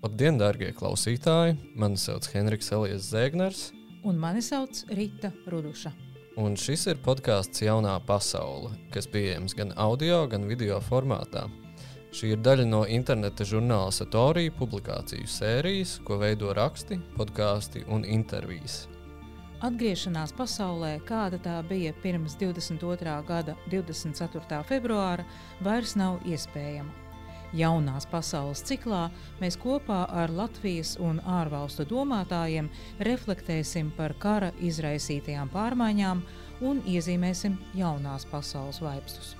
Labdien, darbie klausītāji! Mani sauc Henriks Elijas Zēgners. Un mani sauc Rīta Ruduša. Un šis ir podkāsts Jaunā pasaule, kas pieejams gan audio, gan video formātā. Šī ir daļa no interneta žurnāla Satorija publikāciju sērijas, ko veido raksti, podkāsti un intervijas. Atgriešanās pasaulē, kāda tā bija pirms 22. gada 24. februāra, vairs nav iespējama. Jaunās pasaules ciklā mēs kopā ar Latvijas un ārvalstu domātājiem reflektēsim par kara izraisītajām pārmaiņām un iezīmēsim jaunās pasaules vaipstus.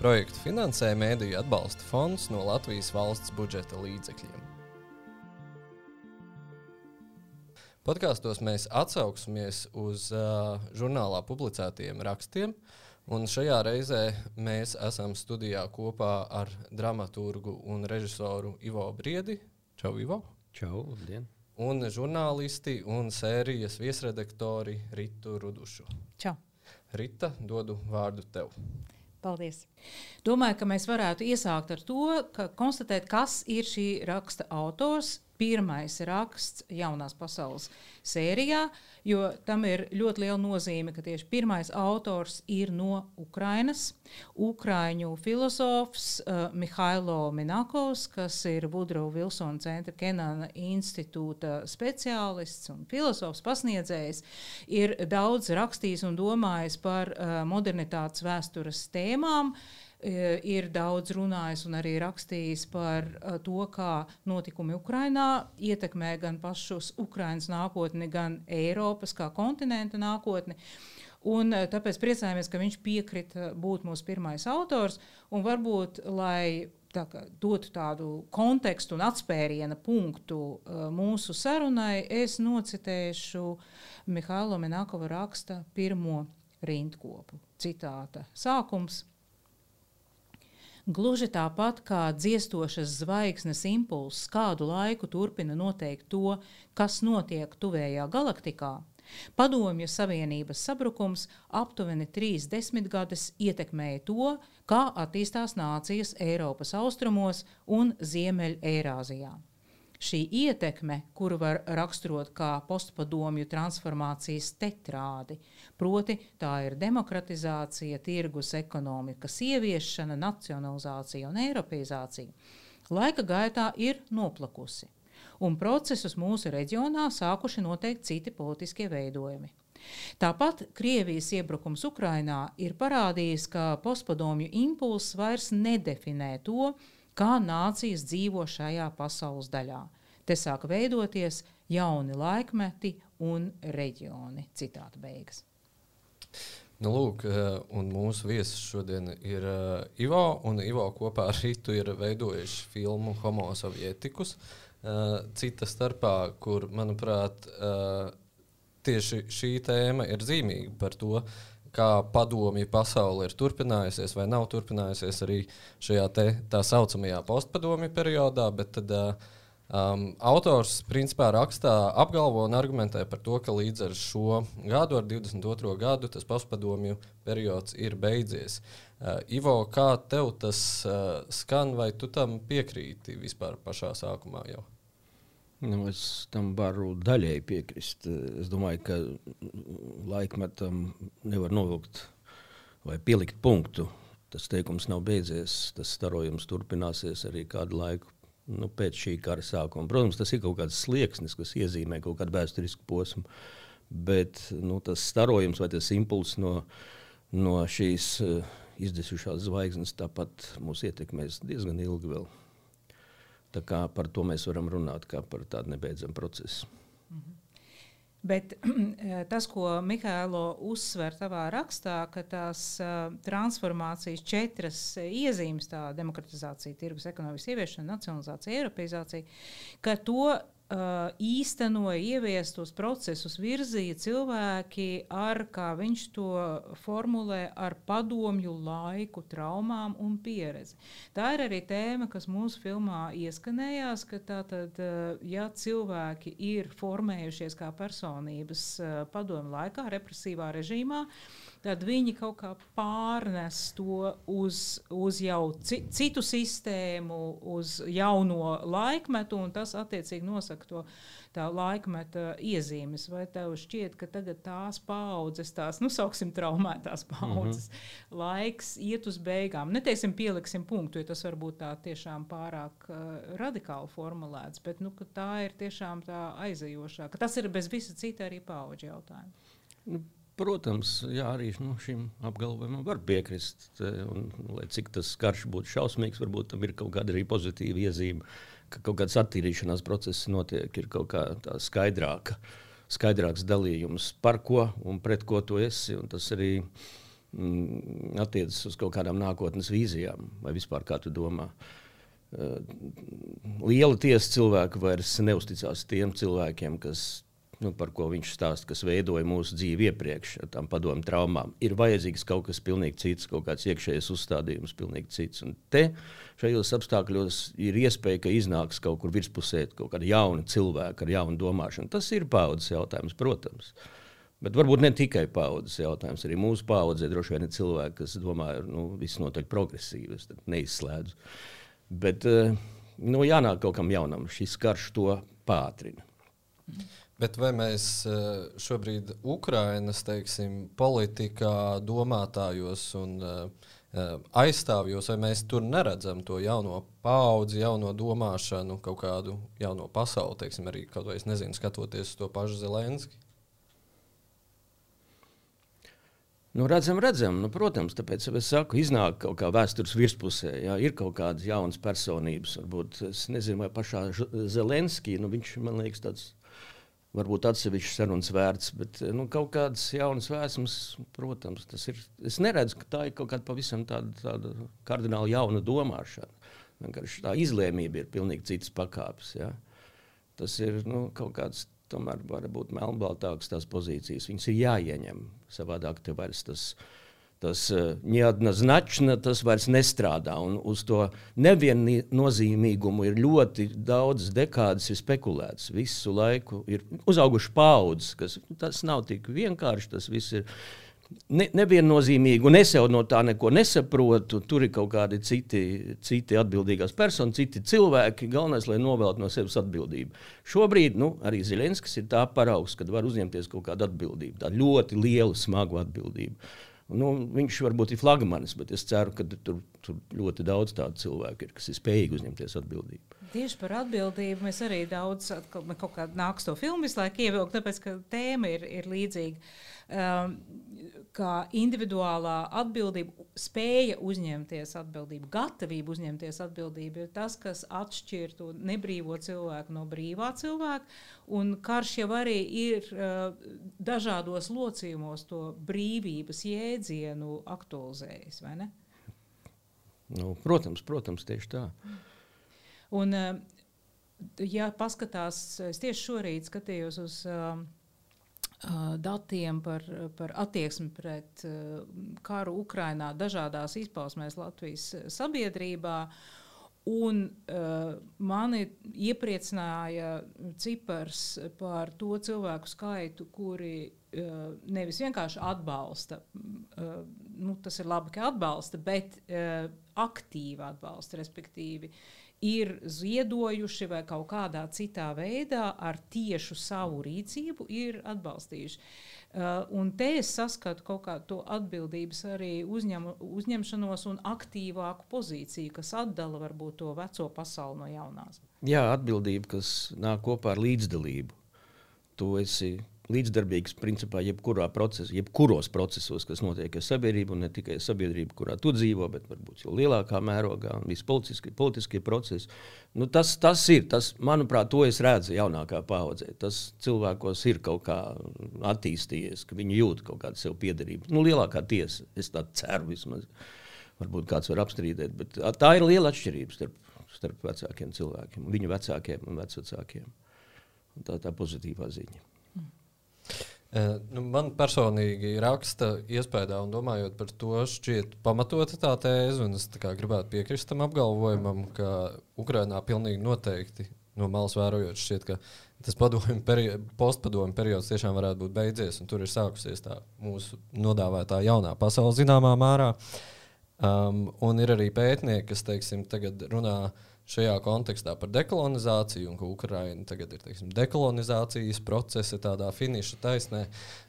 Projektu finansē Mēdīļu atbalsta fonds no Latvijas valsts budžeta līdzekļiem. Podkāstos mēs atsauksimies uz uh, žurnālā publicētajiem rakstiem, uh, Un šajā reizē mēs esam studijā kopā ar dramaturgu un režisoru Ivo Briedi. Čau, Ivo! Čau, labdien! Un žurnālisti un sērijas viesredaktori Ritu Rudušu. Čau! Rita, dodu vārdu tev. Paldies! Domāju, ka mēs varētu iesākt ar to, ka konstatēt, kas ir šī raksta autors, pirmais raksts jaunās pasaules sērijā, jo tam ir ļoti liela nozīme, ka tieši pirmais autors ir no Ukrainas. Ukraiņu filozofs uh, Mihailo Minakovs, kas ir Vudro Vilsona centra Kenana institūta speciālists un filozofs pasniedzējs, ir daudz rakstījis un domājis par uh, modernitātes vēstures tēmām. Uh, ir daudz runājis un arī rakstījis par e, to, kā notikumi Ukrajinā ietekmē gan pašus Ukraiņas nākotni, gan Eiropas kā kontinenta nākotni. Un, e, tāpēc priecājamies, ka viņš piekrita būt mūsu pirmais autors. Varbūt, lai tā kā, dotu tādu kontekstu un atspēriena punktu uh, mūsu sarunai, es nocitēšu Mihāla Menakova raksta pirmo rindkopu. Citāta sākums. Gluži tāpat kā dziestošas zvaigznes impulss kādu laiku turpina noteikt to, kas notiek tuvējā galaktikā, Padomju Savienības sabrukums aptuveni trīs desmitgades ietekmēja to, kā attīstās nācijas Eiropas austrumos un Ziemeļ-Eirāzijā. Šī ietekme, kuru var raksturot kā postpadomju transformācijas tetrādi, proti tā ir demokratizācija, tirgus ekonomikas ieviešana, nacionalizācija un eiropeizācija, laika gaitā ir noplakusi, un procesus mūsu reģionā sākuši noteikt citi politiskie veidojumi. Tāpat Krievijas iebrukums Ukrainā ir parādījis, ka postpadomju impulss vairs nedefinē to, kā nācijas dzīvo šajā pasaules daļā. Te sāk veidoties jauni laikmeti un reģioni. Citāta beigas. Nu, lūk, eh, mūsu viesis šodien ir uh, Ivo, un Ivo kopā ar Rītu ir veidojuši filmu Homo Sovietikus. Uh, cita starpā, kur, manuprāt, uh, tieši šī tēma ir zīmīga par to, kā padomju pasaule ir turpinājusies vai nav turpinājusies arī šajā te, tā saucamajā postpadomju periodā. Bet tad, Um, autors principā rakstā apgalvo un argumentē par to, ka līdz ar šo gadu, ar 22. gadu, tas postpadomju periods ir beidzies. Uh, Ivo, kā tev tas uh, skan, vai tu tam piekrīti vispār pašā sākumā jau? Nu, es tam varu daļēji piekrist. Es domāju, ka laikmetam nevar novilkt vai pielikt punktu. Tas teikums nav beidzies, tas starojums turpināsies arī kādu laiku nu, pēc šī kara sākuma. Protams, tas ir kaut kāds slieksnis, kas iezīmē kaut kādu vēsturisku posmu, bet nu, tas starojums vai tas impulss no, no šīs uh, izdesušās zvaigznes tāpat mūs ietekmēs diezgan ilgi vēl. Par to mēs varam runāt kā par tādu nebeidzamu procesu. -hmm. Bet tas, ko Mihālo uzsver savā rakstā, ka tās uh, transformācijas četras iezīmes, tā demokratizācija, tirgus ekonomikas ieviešana, nacionalizācija, eiropeizācija, ka to īstenoja, ievies tos procesus, virzīja cilvēki ar, kā viņš to formulē, ar padomju laiku, traumām un pieredzi. Tā ir arī tēma, kas mūsu filmā ieskanējās, ka tātad, ja cilvēki ir formējušies kā personības padomju laikā, represīvā režīmā, tad viņi kaut kā pārnes to uz, uz jau citu sistēmu, uz jauno laikmetu, un tas attiecīgi nosaka to tā laikmeta iezīmes. Vai tev šķiet, ka tagad tās paudzes, tās, nu, sauksim, traumētās paudzes, mm -hmm. laiks iet uz beigām? Neteiksim, pieliksim punktu, jo tas varbūt tā tiešām pārāk uh, radikāli formulēts, bet nu, tā ir tiešām tā aizejošā, tas ir bez visa cita arī paudžu jautājumu. Nu. Protams, jā, arī nu, šim apgalvojumam var piekrist. Un, lai cik tas karš būtu šausmīgs, varbūt tam ir kaut kāda arī pozitīva iezīme, ka kaut kāds attīrīšanās process notiek, ir kaut kā tā skaidrāka, skaidrāks dalījums, par ko un pret ko tu esi. Tas arī mm, attiecas uz kaut kādām nākotnes vīzijām, vai vispār kā tu domā. Uh, liela tiesa cilvēku vairs neusticās tiem cilvēkiem, kas nu, par ko viņš stāsta, kas veidoja mūsu dzīvi iepriekš ar tām padomu traumām. Ir vajadzīgs kaut kas pilnīgi cits, kaut kāds iekšējs uzstādījums, pilnīgi cits. Un te šajos apstākļos ir iespēja, ka iznāks kaut kur virspusē kaut kāda jauna cilvēka ar jaunu domāšanu. Tas ir paudzes jautājums, protams. Bet varbūt ne tikai paudzes jautājums, arī mūsu paudzē droši vien ir cilvēki, kas domā, ka nu, viss notiek progresīvi, es neizslēdzu. Bet eh, nu, jānāk kaut kam jaunam, šis karš to pātrina. Mm. Bet vai mēs eh, šobrīd Ukrainas teiksim, politikā, domātājos un uh, aizstāvjos, vai mēs tur neredzam to jauno paudzi, jauno domāšanu, kaut kādu jauno pasauli, teiksim, arī kaut vai es nezinu, skatoties uz to pašu Zelenski? Nu, redzam, redzam. Nu, protams, tāpēc es saku, iznāk kaut kā vēstures virspusē. Jā, ir kaut kādas jaunas personības. Varbūt es nezinu, vai pašā Zelenskī, nu, viņš man liekas tāds varbūt atsevišķas sarunas vērts, bet nu, kaut kādas jaunas vēsmas, protams, tas ir. Es neredzu, ka tā ir kaut kāda pavisam tāda, tāda kardināli jauna domāšana. Vienkārši tā izlēmība ir pilnīgi citas pakāpes. Ja? Tas ir nu, kaut kāds. Tomēr var būt melnbaltāks tās pozīcijas. Viņas ir jāieņem. Savādāk te vairs tas ir tas neadnaznačna, tas vairs nestrādā. Un uz to neviennozīmīgumu ir ļoti daudz dekādas spekulēts. Visu laiku ir uzauguši paudzes, kas tas nav tik vienkārši. Tas viss ir ne, neviennozīmīgi, un es jau no tā neko nesaprotu. Tur ir kaut kādi citi, citi atbildīgās personas, citi cilvēki. Galvenais, lai noveltu no sevis atbildību. Šobrīd nu, arī Ziļņskis ir tā paraugs, kad var uzņemties kaut kādu atbildību, tādu ļoti lielu, smagu atbildību. Nu, viņš varbūt ir flagmanis, bet es ceru, ka tur, tur ļoti daudz tādu cilvēku ir, kas ir spējīgi uzņemties atbildību. Tieši par atbildību mēs arī daudz kaut kādā nāks to filmu visu laiku ievilkt, tāpēc ka tēma ir, ir līdzīga. Um, kā individuālā atbildība, spēja uzņemties atbildību, gatavība uzņemties atbildību, ir tas, kas atšķir to nebrīvo cilvēku no brīvā cilvēka. Un karš jau arī ir uh, dažādos locījumos to brīvības jēdzienu aktualizējis? Nu, protams, protams, tieši tā. Un, uh, ja paskatās, es tieši šorīt skatījos uz uh, datiem par, par attieksmi pret karu Ukrainā dažādās izpausmēs Latvijas sabiedrībā. Un uh, mani iepriecināja cipars par to cilvēku skaitu, kuri uh, nevis vienkārši atbalsta, uh, nu, tas ir labi, ka atbalsta, bet uh, aktīvi atbalsta, respektīvi ir ziedojuši vai kaut kādā citā veidā ar tiešu savu rīcību ir atbalstījuši. Uh, un te es saskatu kaut kādu atbildības arī uzņem, uzņemšanos un aktīvāku pozīciju, kas atdala varbūt to veco pasauli no jaunās. Jā, atbildība, kas nāk kopā ar līdzdalību. Tu esi līdzdarbīgs principā jebkurā procesā, jebkuros procesos, kas notiek ar sabiedrību, un ne tikai sabiedrību, kurā tu dzīvo, bet varbūt jau lielākā mērogā, un visi politiskie, politiskie procesi. Nu, tas, tas ir, tas, manuprāt, to es redzu jaunākā paudzē. Tas cilvēkos ir kaut kā attīstījies, ka viņi jūt kaut kādu sev piederību. Nu, lielākā tiesa, es tā ceru vismaz. Varbūt kāds var apstrīdēt, bet tā ir liela atšķirība starp, starp vecākiem cilvēkiem, viņu vecākiem un vecākiem. Tā ir tā pozitīvā ziņa. Uh, nu, man personīgi raksta iespējā, un domājot par to, šķiet pamatota tā tēze, un es gribētu piekrist tam apgalvojumam, ka Ukrainā pilnīgi noteikti no malas vērojot, šķiet, ka tas perio postpadomu periods tiešām varētu būt beidzies, un tur ir sākusies tā mūsu nodāvātā jaunā pasaule zināmā mērā. Um, un ir arī pētnieki, kas teiksim, tagad runā par šajā kontekstā par dekolonizāciju, un ka Ukraina tagad ir teiksim, dekolonizācijas procesa tādā finiša taisnē.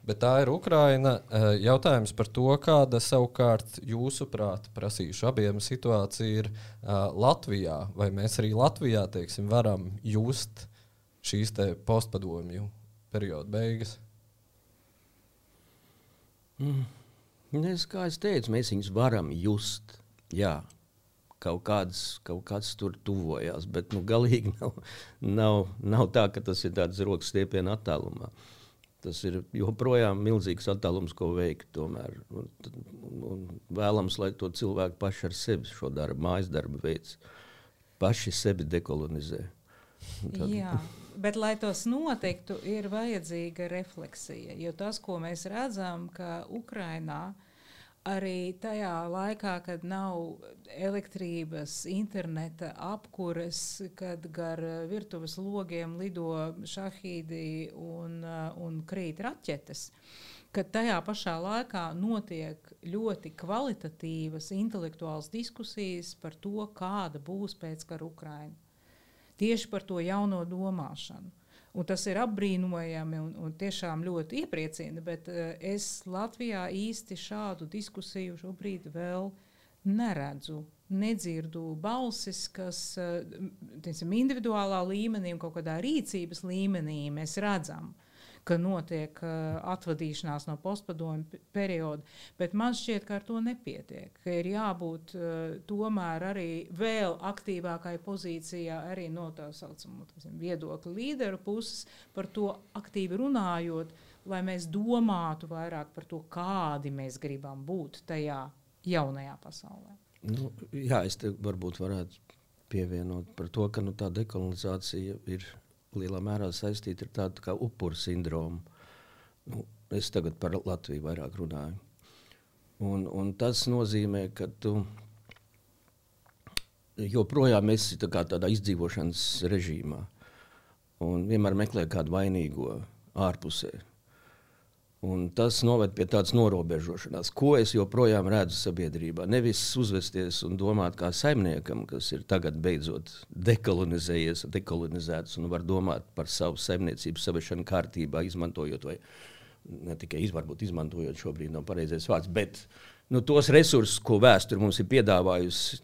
Bet tā ir Ukraina. Eh, jautājums par to, kāda savukārt jūsuprāt, prasīšu abiem situācija ir uh, Latvijā. Vai mēs arī Latvijā teiksim, varam just šīs postpadomju perioda beigas? Mm. Es, kā es teicu, mēs viņus varam just. Jā, kaut kāds, kaut kāds tur tuvojās. Bet nu, galīgi nav, nav, nav tā, ka tas ir tāds rokas stiepiena attālumā. Tas ir joprojām milzīgs attālums, ko veikt. Tomēr. Un, un vēlams, lai to cilvēku paši ar sevi šo darbu, mājas darbu veids, paši sevi dekolonizē. Tad... Jā, bet, lai tas notiktu, ir vajadzīga refleksija. Jo tas, ko mēs redzam, ka Ukrainā ir arī tajā laikā, kad nav elektrības, interneta apkures, kad gar virtuves logiem lido šahīdi un, un krīt raķetes. Kad tajā pašā laikā notiek ļoti kvalitatīvas intelektuālas diskusijas par to, kāda būs pēckara Ukraina. Tieši par to jauno domāšanu. Un tas ir apbrīnojami un, un tiešām ļoti iepriecina, bet uh, es Latvijā īsti šādu diskusiju šobrīd vēl neredzu. Nedzirdu balsis, kas uh, teicam, individuālā līmenī un kaut kādā rīcības līmenī mēs redzam ka notiek uh, atvadīšanās no postpadomju perioda. Bet man šķiet, ka ar to nepietiek. Ir jābūt uh, tomēr arī vēl aktīvākai pozīcijā, arī no tā saucamā viedokļa līderu puses, par to aktīvi runājot, lai mēs domātu vairāk par to, kādi mēs gribam būt tajā jaunajā pasaulē. Nu, jā, es te varbūt varētu pievienot par to, ka nu, tā dekolonizācija ir lielā mērā saistīta ar tādu kā upuru sindromu. Nu, es tagad par Latviju vairāk runāju. Un, un tas nozīmē, ka tu joprojām esi tā tādā izdzīvošanas režīmā un vienmēr meklē kādu vainīgo ārpusē. Un tas noved pie tādas norobežošanās, ko es joprojām redzu sabiedrībā. Nevis uzvesties un domāt kā saimniekam, kas ir tagad beidzot dekolonizējies, dekolonizēts un var domāt par savu saimniecību, savešanu kārtībā, izmantojot vai ne tikai varbūt izmantojot šobrīd nav pareizais vārds, bet nu, tos resursus, ko vēsture mums ir piedāvājusi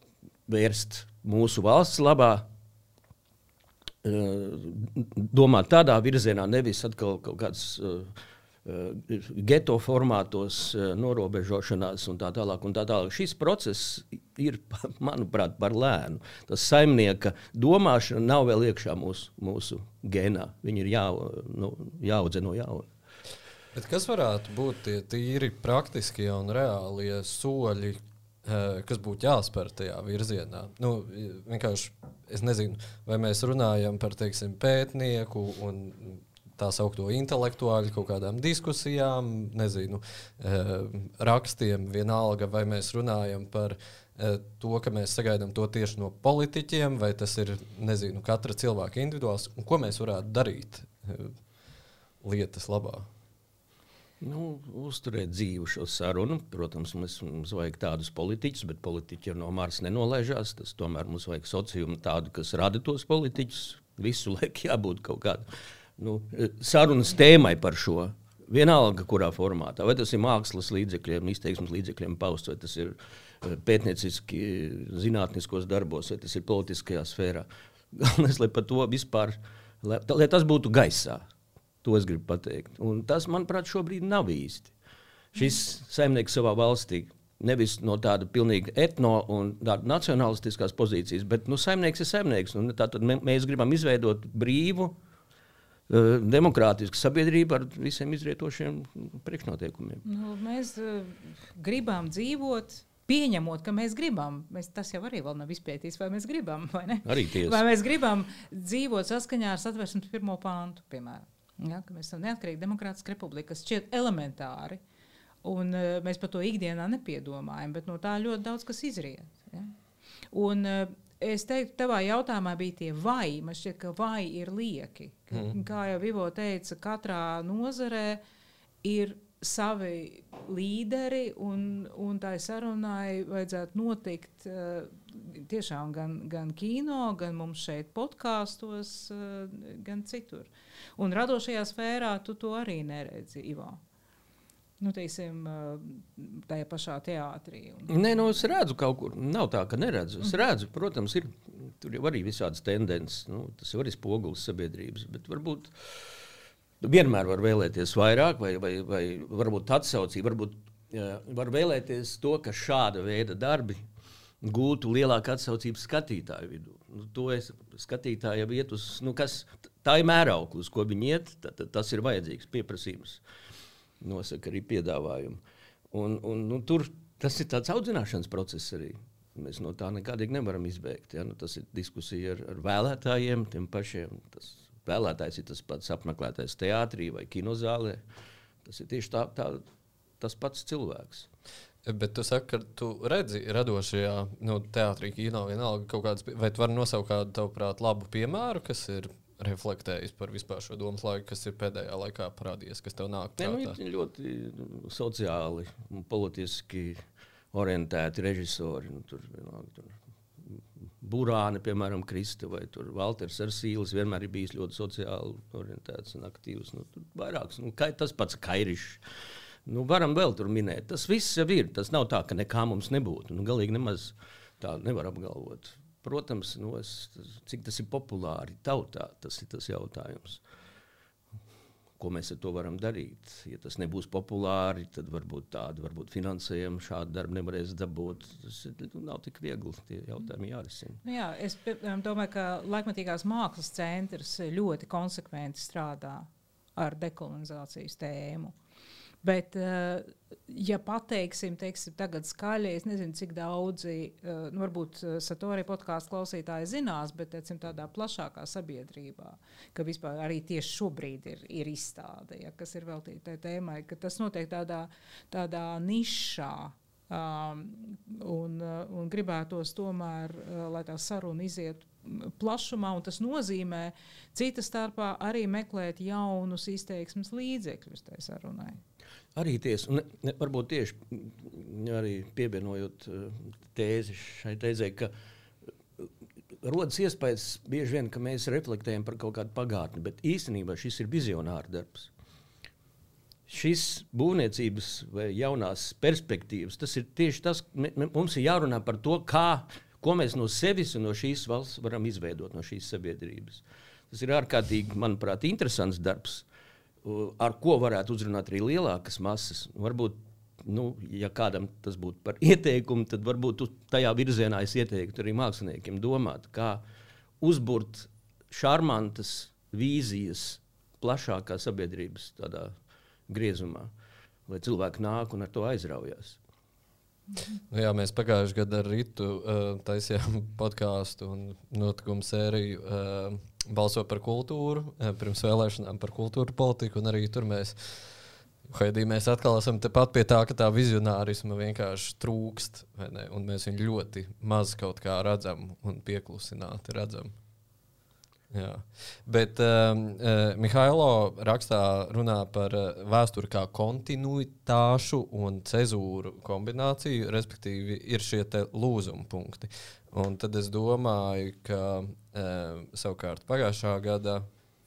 vērst mūsu valsts labā, eh, domāt tādā virzienā, nevis atkal kaut kāds uh, geto formātos, eh, norobežošanās un tā tālāk. Un tā tālāk. Šis process ir, manuprāt, par lēnu. Tas saimnieka domāšana nav vēl iekšā mūsu, mūsu genā. Viņi ir jā, nu, jāaudze no jauna. Bet kas varētu būt tie tīri praktiskie un reālie soļi, eh, kas būtu jāspēr tajā virzienā? Nu, es nezinu, vai mēs runājam par teiksim, pētnieku un tā saucamo intelektuāļu kaut kādām diskusijām, nezinu, eh, rakstiem, vienalga, vai mēs runājam par eh, to, ka mēs sagaidām to tieši no politiķiem, vai tas ir nezinu, katra cilvēka individuāls, un ko mēs varētu darīt eh, lietas labā. Nu, uzturēt dzīvu šo sarunu. Protams, mums, mums vajag tādus politiķus, bet politiķi no Marsa nenolaižās. Tas tomēr mums vajag sociumu tādu, kas rada tos politiķus. Visu laiku jābūt kaut kādam nu, sarunas tēmai par šo. Vienalga, kurā formātā, vai tas ir mākslas līdzekļiem, izteiksmes līdzekļiem pausts, vai tas ir eh, pētnieciski, zinātniskos darbos, vai tas ir politiskajā sfērā. Galvenais, lai par to vispār, lai, lai tas būtu gaisā. To es gribu pateikt. Un tas, manuprāt, šobrīd nav īsti. Šis saimnieks savā valstī nevis no tāda pilnīgi etno un nacionālistiskās pozīcijas, bet nu, saimnieks ir saimnieks. Tātad mēs gribam izveidot brīvu, uh, demokrātiska sabiedrība ar visiem izrietošiem priekšnoteikumiem. Nu, mēs uh, gribam dzīvot Pieņemot, ka mēs gribam, mēs, tas jau arī nav izpētīts, vai mēs gribam, vai ne? Arī tiesa. Vai mēs gribam dzīvot saskaņā ar satversmes pirmo pāntu, piemēram. Ja, ka mēs esam neatkarīgi demokrātiski republika, kas šķiet elementāri. Un, uh, mēs par to ikdienā nepiedomājam, bet no tā ļoti daudz kas izriet. Ja? Un, uh, es teiktu, tavā jautājumā bija tie vai. Man šķiet, ka vai ir lieki. Mm. Kā jau Vivo teica, katrā nozarē ir savi līderi, un, un tai sarunai vajadzētu notikt uh, tiešām gan, gan kino, gan mums šeit podkāstos, uh, gan citur. Un radošajā sfērā tu to arī neredzi, Ivo. Nu, teiksim, uh, tajā pašā teātrī. Un... Nē, nu, es redzu kaut kur. Nav tā, ka neredzu. Es redzu, protams, ir tur arī visādas tendences. Nu, tas ir spogulis sabiedrības. Bet varbūt uh, Vienmēr var vēlēties vairāk, vai, vai, vai varbūt atsaucību, varbūt jā, var vēlēties to, ka šāda veida darbi gūtu lielāku atsaucību skatītāju vidū. Nu, to es skatītāju jau iet uz, nu, kas, tā ir mērauklis, ko viņi iet, tā, tā, tas ir vajadzīgs pieprasījums, nosaka arī piedāvājumu. Un, un, nu, tur tas ir tāds audzināšanas process arī. Mēs no tā nekādīgi nevaram izbēgt. Ja? Nu, tas ir diskusija ar, ar vēlētājiem, tiem pašiem. Tas Spēlētājs ir tas pats apmeklētājs teātrī vai kinozālē. Tas ir tieši tā, tā, tas pats cilvēks. Bet tu saki, ka tu redzi radošajā nu, teātrī, kino vienalga kaut kādas, vai tu vari nosaukt kādu, tavuprāt, labu piemēru, kas ir reflektējis par vispār šo domu laiku, kas ir pēdējā laikā parādījies, kas tev nāk prātā? Ne, nu, ļoti nu, sociāli un politiski orientēti režisori. Nu, tur, vienalga, tur Burāne, piemēram, Krista vai Walters Arsīlis vienmēr ir bijis ļoti sociāli orientēts un aktīvs. Nu, vairāks, nu, kai, tas pats Kairišs. Nu, varam vēl tur minēt. Tas viss jau ir. Tas nav tā, ka nekā mums nebūtu. Nu, galīgi nemaz tā nevar apgalvot. Protams, nu, es, cik tas ir populāri tautā, tas ir tas jautājums ko mēs ar to varam darīt. Ja tas nebūs populāri, tad varbūt tādu varbūt finansējumu šādu darbu nevarēs dabūt. Tas nu, nav tik viegli. Tie jautājumi jārisina. Nu jā, es domāju, ka laikmatīgās mākslas centrs ļoti konsekventi strādā ar dekolonizācijas tēmu. Bet, eh, ja pateiksim, teiksim, tagad skaļi, es nezinu, cik daudzi, eh, nu, varbūt eh, Satorija podkāstu klausītāji zinās, bet teicim, tādā plašākā sabiedrībā, ka vispār arī tieši šobrīd ir, ir izstāde, ja, kas ir veltīta tēmai, ka tas notiek tādā, tādā nišā. Um, un, un gribētos tomēr, lai tā saruna iziet plašumā, un tas nozīmē cita starpā arī meklēt jaunus izteiksmes līdzekļus tai sarunai. Arī tiesa, un ne, varbūt tieši arī pievienojot uh, tēzi šai tēzē, ka uh, rodas iespējas bieži vien, ka mēs reflektējam par kaut kādu pagātni, bet īstenībā šis ir vizionārs darbs. Šis būvniecības vai jaunās perspektīvas, tas ir tieši tas, mums ir jārunā par to, kā, ko mēs no sevis un no šīs valsts varam izveidot, no šīs sabiedrības. Tas ir ārkārtīgi, manuprāt, interesants darbs ar ko varētu uzrunāt arī lielākas masas. Varbūt, nu, ja kādam tas būtu par ieteikumu, tad varbūt tajā virzienā es ieteiktu arī māksliniekiem domāt, kā uzbūvēt šarmantas vīzijas plašākā sabiedrības griezumā, lai cilvēki nāk un ar to aizraujas. Nu jā, mēs pagājušajā gadā ar Rītu uh, taisījām podkāstu un notikumu sēriju. Uh, balso par kultūru, uh, pirms vēlēšanām par kultūru politiku, un arī tur mēs. Haidī, mēs atkal esam tepat pie tā, ka tā vizionārisma vienkārši trūkst, un mēs viņu ļoti maz kaut kā redzam un pieklusināti redzam. Jā. Bet um, uh, Mihailo rakstā runā par uh, vēsturi kā kontinuitāšu un cezūru kombināciju, respektīvi, ir šie lūzuma punkti. Un tad es domāju, ka uh, savukārt pagājušā gada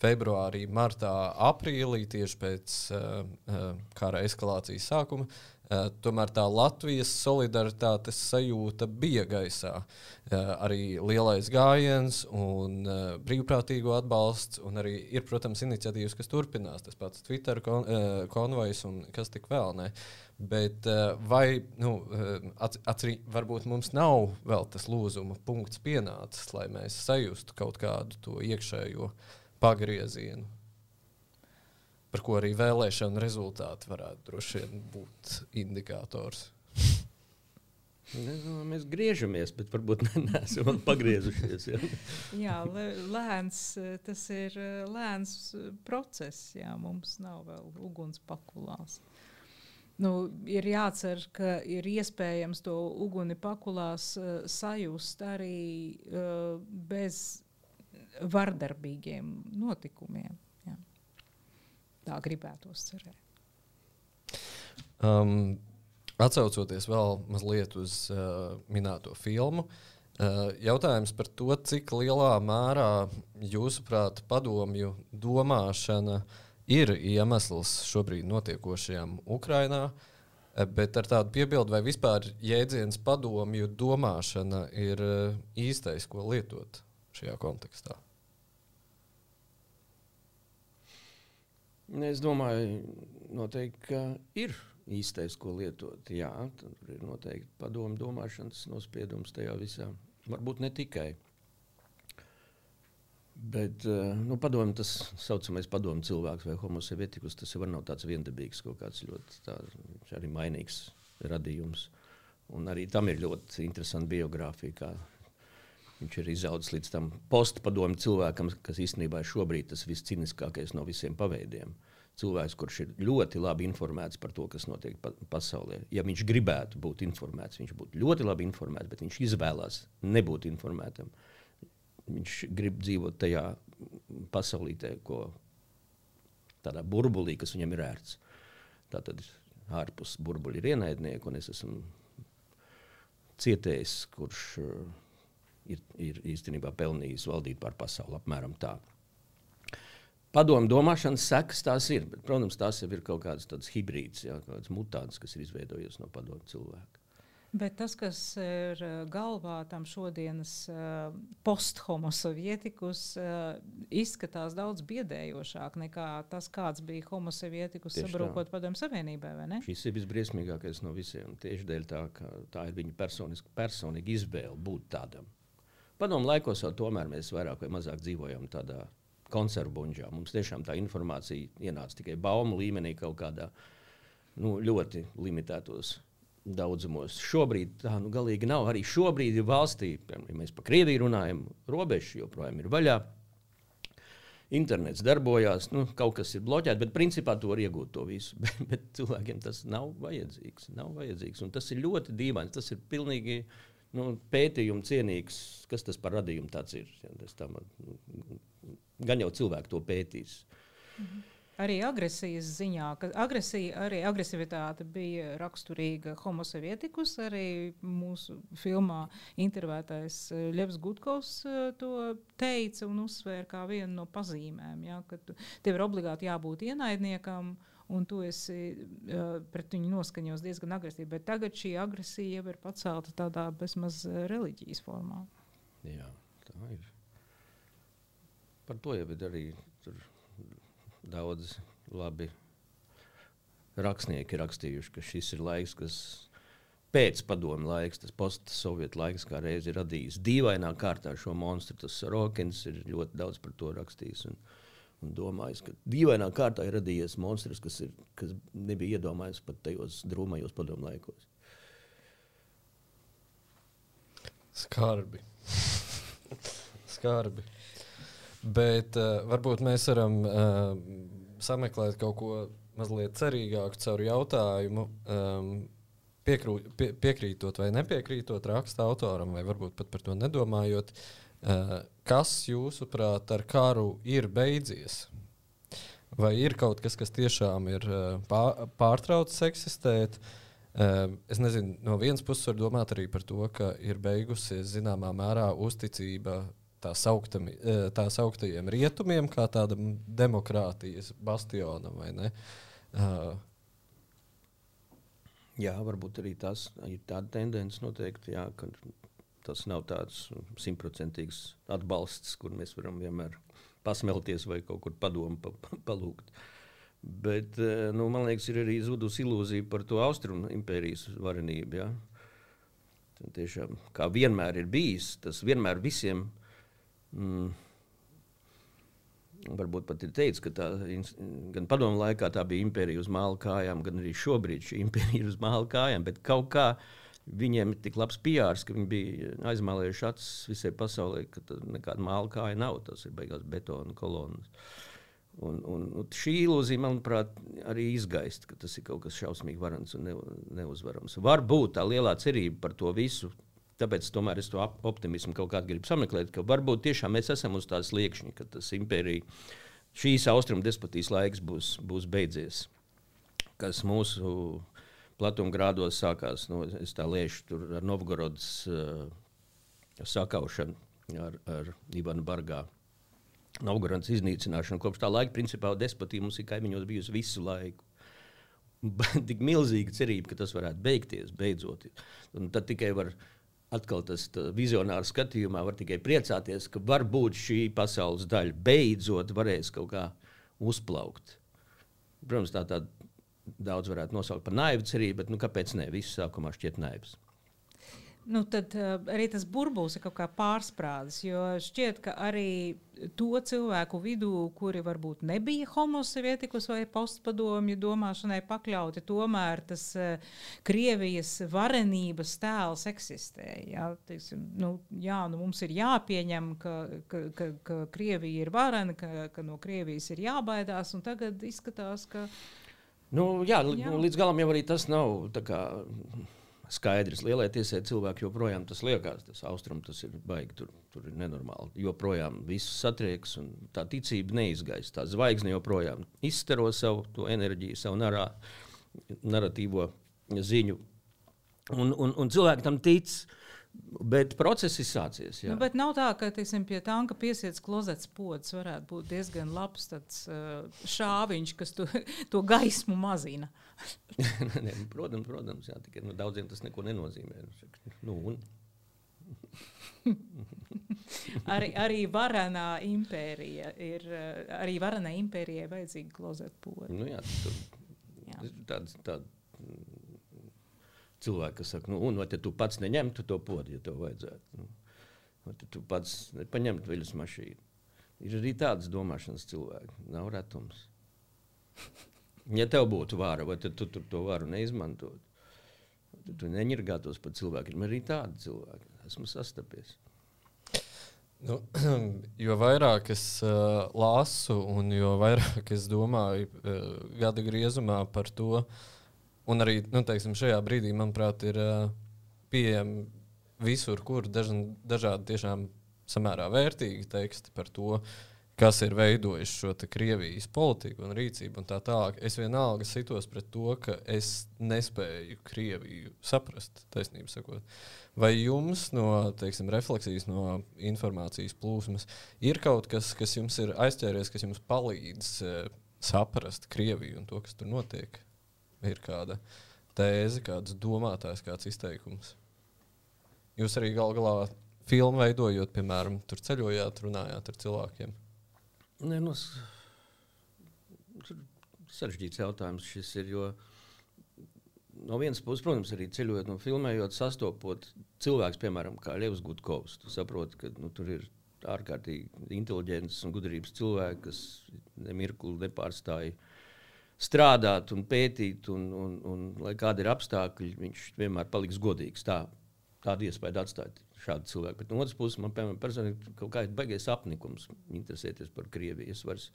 februārī, martā, aprīlī, tieši pēc uh, uh, kara eskalācijas sākuma, tomēr tā Latvijas solidaritātes sajūta bija gaisā. Eh, arī lielais gājiens, un eh, brīvprātīgo atbalsts, un arī ir, protams, iniciatīvas, kas turpinās. Tas pats Twitter kon, konvojs un kas tik vēl. Ne. Bet vai nu, atcerī, varbūt mums nav vēl tas lūzuma punkts pienācis, lai mēs sajustu kaut kādu to iekšējo pagriezienu? Par ko arī vēlēšana rezultāti varētu droši vien būt indikators. Ne, nu, mēs griežamies, bet varbūt ne, neesam pagriezušies. Ja? jā, lē- lēns, tas ir eh, lēns process. Jā, mums nav vēl uguns pakulās. Nu, ir jācer, ka ir iespējams to uguni pakulās uh, sajust arī uh, bez vardarbīgiem notikumiem. Tā gribētos cerēt. Um, atcaucoties vēl mazliet uz uh, minēto filmu, uh, jautājums par to, cik lielā mērā jūsuprāt padomju domāšana ir iemesls šobrīd notiekošajam Ukrajinā. uh, Bet ar tādu piebildu, vai vispār jēdziens padomju domāšana ir uh, īstais, ko lietot šajā kontekstā? Es domāju, noteikti, ka ir īstais, ko lietot. Jā, tur ir noteikti padomu domāšanas nospiedums tajā visā. Varbūt ne tikai. Bet eh, nu, padomu, tas saucamais padomu cilvēks vai homosevietikus, tas jau nav tāds viendabīgs, kaut kāds ļoti tā, arī mainīgs radījums. Un arī tam ir ļoti interesanta biogrāfija, kā viņš ir izaudzis līdz tam postpadomu cilvēkam, kas īstenībā ir šobrīd tas visciniskākais no visiem paveidiem. Cilvēks, kurš ir ļoti labi informēts par to, kas notiek pa pasaulē. Ja viņš gribētu būt informēts, viņš būtu ļoti labi informēts, bet viņš izvēlās nebūt informētam. Viņš grib dzīvot tajā pasaulītē, ko tādā burbulī, kas viņam ir ērts. Tātad ārpus burbuļa ir ienaidnieki, un es esmu cietējis, kurš uh, ir, ir īstenībā pelnījis valdīt pār pasauli apmēram tā. Padomu domāšanas sekas tās ir, bet, protams, tās jau ir kaut kādas tādas hibrīdas, jā, kaut kādas mutācijas, kas ir izveidojusies no padomu cilvēka. Bet tas, kas ir eh, galvā tam šodienas uh, posthomosovietikus, uh, izskatās daudz biedējošāk nekā tas, kāds bija homosovietikus sabrūkot padomu savienībai? Šis ir visbriesmīgākais no visiem. Tieši dēļ tā, ka tā ir viņa personiska, personīga izvēle būt tādam. Padomu laikos jau tomēr mēs vairāk vai mazāk dzīvojam tādā konservu buļģā. Mums tiešām tā informācija ienāca tikai baumu līmenī, kaut kādā nu, ļoti limitētos daudzumos. Šobrīd tā nu, galīgi nav. Arī šobrīd ir valstī, ja mēs par Krieviju runājam, robežas joprojām ir vaļā. Internets darbojās, nu, kaut kas ir bloķēts, bet principā to var iegūt to visu. Bet, bet cilvēkiem tas nav vajadzīgs. Nav vajadzīgs. Un tas ir ļoti dīvaini. Tas ir pilnīgi nu, pētījuma cienīgs, kas tas par radījumu tāds ir. Ja, tas tam, nu, gan jau cilvēki to pētīs. Mhm. Arī agresijas ziņā, ka agresija, arī agresivitāte bija raksturīga homosovietikus. Arī mūsu filmā intervētais eh, Ļevs Gutkovs eh, to teica un uzsvēra kā vienu no pazīmēm, ja, ka tev ir obligāti jābūt ienaidniekam. Un tu esi uh, pret viņu noskaņos diezgan agresīvi. Bet tagad šī agresija jau ir pacelta tādā bezmaz eh, reliģijas formā. Jā, tā ir. Par to jau ir arī daudz labi rakstnieki rakstījuši, ka šis ir laiks, kas pēc padomu laiks, tas postsovietu laiks, kā reiz ir radījis dīvainā kārtā šo monstru. Tas Rokins ir ļoti daudz par to rakstījis. Un, un domājis, ka dīvainā kārtā ir radījies monstrs, kas, ir, kas nebija iedomājies pat tajos drūmajos padomu laikos. Skarbi. Skarbi. Bet uh, varbūt mēs varam uh, sameklēt kaut ko mazliet cerīgāku caur jautājumu. Um, piekrū, pie, piekrītot vai nepiekrītot raksta autoram, vai varbūt pat par to nedomājot, uh, kas jūsuprāt ar karu ir beidzies? Vai ir kaut kas, kas tiešām ir pā- pārtraucis eksistēt? Uh, es nezinu, no vienas puses var domāt arī par to, ka ir beigusies zināmā mērā uzticība tā, sauktami, uh, tā sauktajiem rietumiem, kā tādam demokrātijas bastionam. Uh, Jā, varbūt arī tas ir tāda tendence noteikti, jā, ka tas nav tāds simtprocentīgs atbalsts, kur mēs varam vienmēr pasmelties vai kaut kur padomu pa, pa, palūgt. Bet eh, nu, man liekas, ir arī zudusi ilūzija par to austrumu impērijas varenību. Ja? Tiešām, kā vienmēr ir bijis, tas vienmēr visiem. Mm, Varbūt pat ir teicis, ka tā gan padomu laikā tā bija impērija uz māla kājām, gan arī šobrīd šī impērija ir uz māla kājām. Bet kaut kā Viņiem ir tik labs pijārs, ka viņi bija aizmālējuši acis visai pasaulē, ka nekāda māla kāja nav. Tas ir beigās betona kolonas. Un, un, un šī ilūzija, manuprāt, arī izgaist, ka tas ir kaut kas šausmīgi varants un ne, neuzvarams. Varbūt tā lielā cerība par to visu, tāpēc tomēr es to optimismu kaut kādā gribu sameklēt, ka varbūt tiešām mēs esam uz tās liekšņa, ka tas impērija, šīs austrumu despotijas laiks būs, būs beidzies, kas mūsu platuma grādos sākās. Nu, es tā liešu tur ar Novgorodas uh, sakaušanu ar, ar Ivanu Bargā. Novgorodas iznīcināšanu. Kopš tā laika, principā, despotija mums ir kaimiņos bijusi visu laiku. Tik milzīga cerība, ka tas varētu beigties beidzot. Un tad tikai var atkal tas vizionārs skatījumā var tikai priecāties, ka varbūt šī pasaules daļa beidzot varēs kaut kā uzplaukt. Protams, tā tāda daudz varētu nosaukt par naivu cerību, bet nu, kāpēc ne? Viss sākumā šķiet naivs. Nu, tad uh, arī tas burbulis ir kaut kā pārsprādzis. Jo šķiet, ka arī to cilvēku vidū, kuri varbūt nebija homosovietikus vai postpadomju domāšanai pakļauti, tomēr tas uh, Krievijas varenības tēls eksistē. Jā, teiksim, nu, jā, nu, mums ir jāpieņem, ka, ka, ka, ka Krievija ir varena, ka, ka no Krievijas ir jābaidās, un tagad izskatās, ka Nu, jā, jā. Nu, līdz galam jau arī tas nav kā, skaidrs. Lielai tiesai cilvēki joprojām tas liekas, tas austrums tas ir baigi, tur, tur ir nenormāli. Joprojām viss satrieks un tā ticība neizgaisa. Tā zvaigzne joprojām izstaro savu enerģiju, savu narā, narratīvo ziņu. Un, un, un cilvēki tam tic. Uh, Bet process ir sācies. Jā. Nu, bet nav tā, ka teiksim, pie tanka piesiets klozets pods varētu būt diezgan labs tāds, uh, šāviņš, kas to, to gaismu mazina. ne, protams, protams jā, tikai nu, daudziem tas neko nenozīmē. Nu, un... arī, arī varanā impērija ir, uh, arī varanā impērijai vajadzīga klozeta poda. Nu, jā, tur, jā. Tāds, tād, cilvēki, kas saka, nu, un vai tu pats neņemtu to podu, ja tev vajadzētu. Nu, vai tu pats nepaņemtu viļņu mašīnu. Ir arī tādas domāšanas cilvēki, nav retums. Ja tev būtu vāra, vai tu, tu, tu to varu neizmantot, tad tu neņirgātos par cilvēkiem. Ir arī tādi cilvēki, esmu sastapies. Nu, jo vairāk es uh, lasu, un jo vairāk es domāju uh, gada griezumā par to, uh, Un arī nu, teiksim, šajā brīdī, manuprāt, ir uh, pieejami visur, kur daž, dažādi tiešām samērā vērtīgi teksti par to, kas ir veidojis šo Krievijas politiku un rīcību un tā tālāk. Es vienalga sitos pret to, ka es nespēju Krieviju saprast, taisnību sakot. Vai jums no teiksim, refleksijas, no informācijas plūsmas ir kaut kas, kas jums ir aizķēries, kas jums palīdz uh, saprast Krieviju un to, kas tur notiek? Ir kāda tēze, kāds domātājs, kāds izteikums. Jūs arī gal galā filmu veidojot, piemēram, tur ceļojāt, runājāt ar cilvēkiem. Nē, nu, sarežģīts jautājums šis ir. No vienas puses, protams, arī ceļojot un filmējot, sastopot cilvēku, piemēram, Lievs Gutkovs. Tu saproti, ka nu, tur ir ārkārtīgi inteliģents un gudrības cilvēki, kas nemirkli nepārstāja strādāt un pētīt, un, un, un lai kādi ir apstākļi, viņš vienmēr paliks godīgs. Tā, tādu iespēju atstāt šādu cilvēku. Bet no otras puses, man piemēram, personīgi kaut kāds baigies apnikums interesēties par Krieviju. Es varu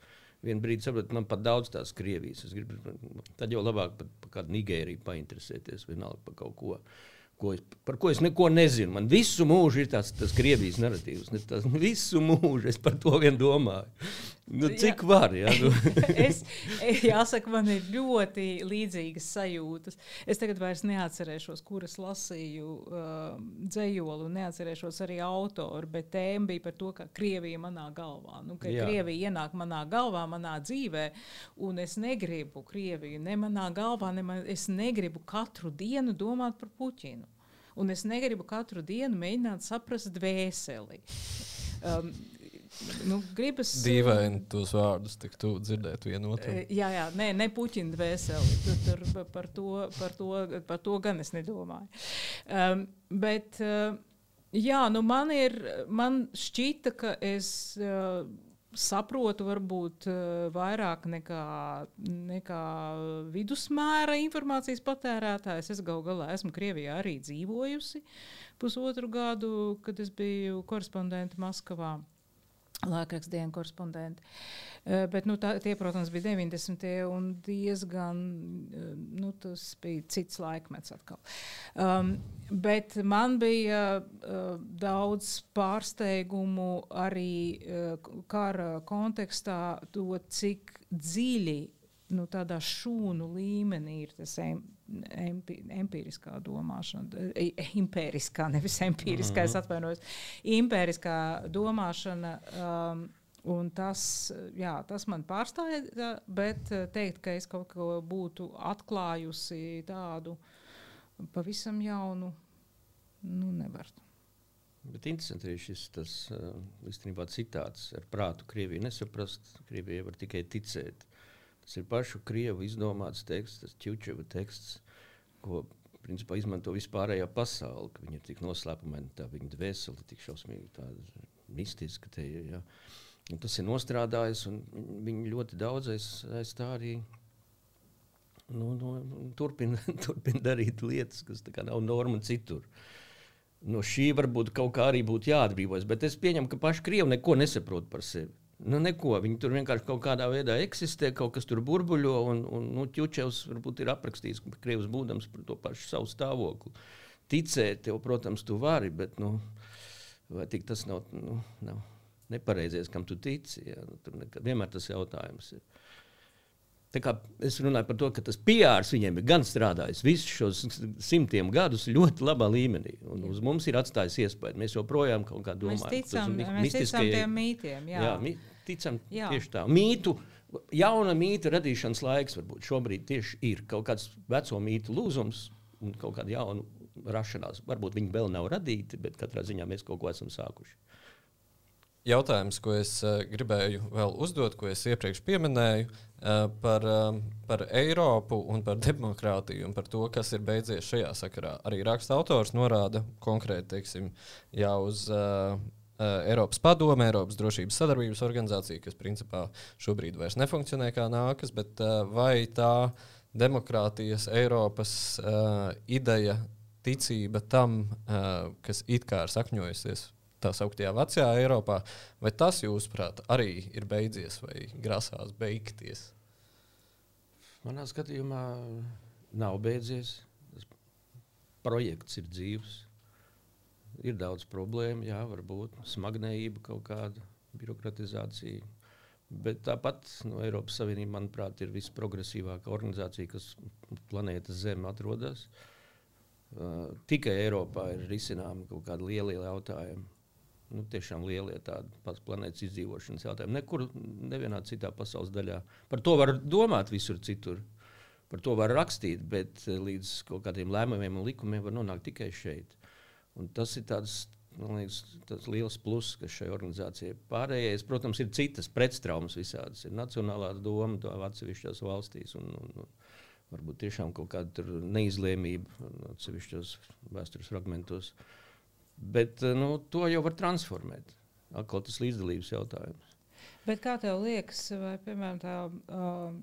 vienu brīdi saprast, man pat daudz tās Krievijas. Es gribu, tad jau labāk par, par kādu Nigēriju painteresēties, vienalga par kaut ko. Uh, ko es, par ko es neko nezinu. Man visu mūžu ir tāds, tas Krievijas narratīvs. Tas, visu mūžu es par to vien domāju. Nu, cik jā. var? Ja? Nu. es, jāsaka, man ir ļoti līdzīgas sajūtas. Es tagad vairs neatcerēšos, kuras lasīju uh, dzējoli, un neatcerēšos arī autoru, bet tēma bija par to, ka Krievija manā galvā. Nu, ka jā. Krievija ienāk manā galvā, manā dzīvē, un es negribu Krieviju ne manā galvā, ne man, es negribu katru dienu domāt par Puķinu un es negribu katru dienu mēģināt saprast dvēseli. Um, Nu, gribas dīvaini tos vārdus, tik tu dzirdēt vienu otru. Eh, jā, jā, nē, ne puķina dvēseli. Tur, tur par, to, par, to, par to gan es nedomāju. Um, bet, uh, jā, nu man ir, man šķita, ka es uh, saprotu varbūt vairāk nekā, nekā vidusmēra informācijas patērētājs. Es gal galā esmu Krievijā arī dzīvojusi pusotru gadu, kad es biju korespondente Maskavā. Laikrakstdienu korespondenti. Uh, bet, nu, tā, tie, protams, bija 90. un diezgan, uh, nu, tas bija cits laikmets atkal. Um, bet man bija uh, daudz pārsteigumu arī uh, kara kontekstā to, cik dziļi nu, tādā šūnu līmenī ir tas em, empi, empiriskā domāšana, e, impēriskā, nevis empiriskā, mm -hmm. atvainojos, impēriskā domāšana. Um, Un tas, jā, tas man pārstāja, bet teikt, ka es kaut ko būtu atklājusi tādu pavisam jaunu, nu, nevaru. Bet interesanti ir šis tas, īstenībā citāts ar prātu Krieviju nesaprast, Krievija var tikai ticēt. Tas ir pašu krievu izdomāts teksts, tas Čučeva teksts, ko principā izmanto vispārējā pasaule. Viņa ir tik noslēpumaina, tā viņa dvēsele ir tik šausmīgi mistiska. Te, ja. Un tas ir nostrādājis, un viņi ļoti daudz aiz, aiz tā arī nu, nu, turpina, turpina darīt lietas, kas nav norma citur. No šī varbūt kaut kā arī būtu jāatbrīvojas, bet es pieņemu, ka paši krievi neko nesaprot par sevi. Nu, neko. Viņi tur vienkārši kaut kādā veidā eksistē, kaut kas tur burbuļo. Un, un nu, Čučevs varbūt ir aprakstījis, ka Krievs būdams par to pašu savu stāvokli. Ticēt tev, protams, tu vari, bet nu, tas nav, nu, nav nepareizais, kam tu tici? Ja? Nu, tur nekad, vienmēr tas jautājums ir. Es runāju par to, ka tas PR viņiem ir gan strādājis visus šos simtiem gadus ļoti labā līmenī. Uz mums ir atstājis iespēju. Mēs joprojām kaut kā domājam, ticam, mēs ticam tiem mītiem. Jā, jā mi, ticam jā. tieši tā. Mītu, jauna mītu radīšanas laiks varbūt šobrīd tieši ir kaut kāds veco mītu lūzums un kaut kāda jauna rašanās. Varbūt viņi vēl nav radīti, bet katrā ziņā mēs kaut ko esam sākuši. Jautājums, ko es uh, gribēju vēl uzdot, ko es iepriekš pieminēju, uh, par, uh, par Eiropu un par demokrātiju un par to, kas ir beidzies šajā sakarā. Arī raksta autors norāda konkrēti teiksim, jau uz Eiropas padome, Eiropas drošības sadarbības organizācija, kas principā šobrīd vairs nefunkcionē kā nākas, bet vai tā demokrātijas Eiropas uh, ideja, ticība tam, uh, kas it kā ir sakņojusies tā sauktajā vecajā Eiropā, vai tas, jūsuprāt, arī ir beidzies vai grasās beigties? Manā skatījumā nav beidzies. Projekts ir dzīves. Ir daudz problēmu, jā, varbūt smagnējība, kaut kāda birokratizācija. Bet tāpat no Eiropas Savienība, manuprāt, ir visprogresīvākā organizācija, kas planētas Zeme atrodas. Uh, tikai Eiropā ir risināmi kaut kādi lieli jautājumi nu, tiešām lielie tādi pats planētas izdzīvošanas jautājumi. Nekur, nevienā citā pasaules daļā. Par to var domāt visur citur. Par to var rakstīt, bet eh, līdz kaut kādiem lēmumiem un likumiem var nonākt tikai šeit. Un tas ir tāds, liekas, tāds liels pluss, kas šai organizācijai pārējais. Protams, ir citas pretstraumas visādas. Ir nacionālā doma atsevišķās valstīs. Un, un, un, varbūt tiešām kaut kāda neizlēmība atsevišķos vēstures fragmentos. Uh, Bet eh, nu, to jau var transformēt. Atkal tas līdzdalības jautājums. Bet kā tev liekas, vai piemēram tā um,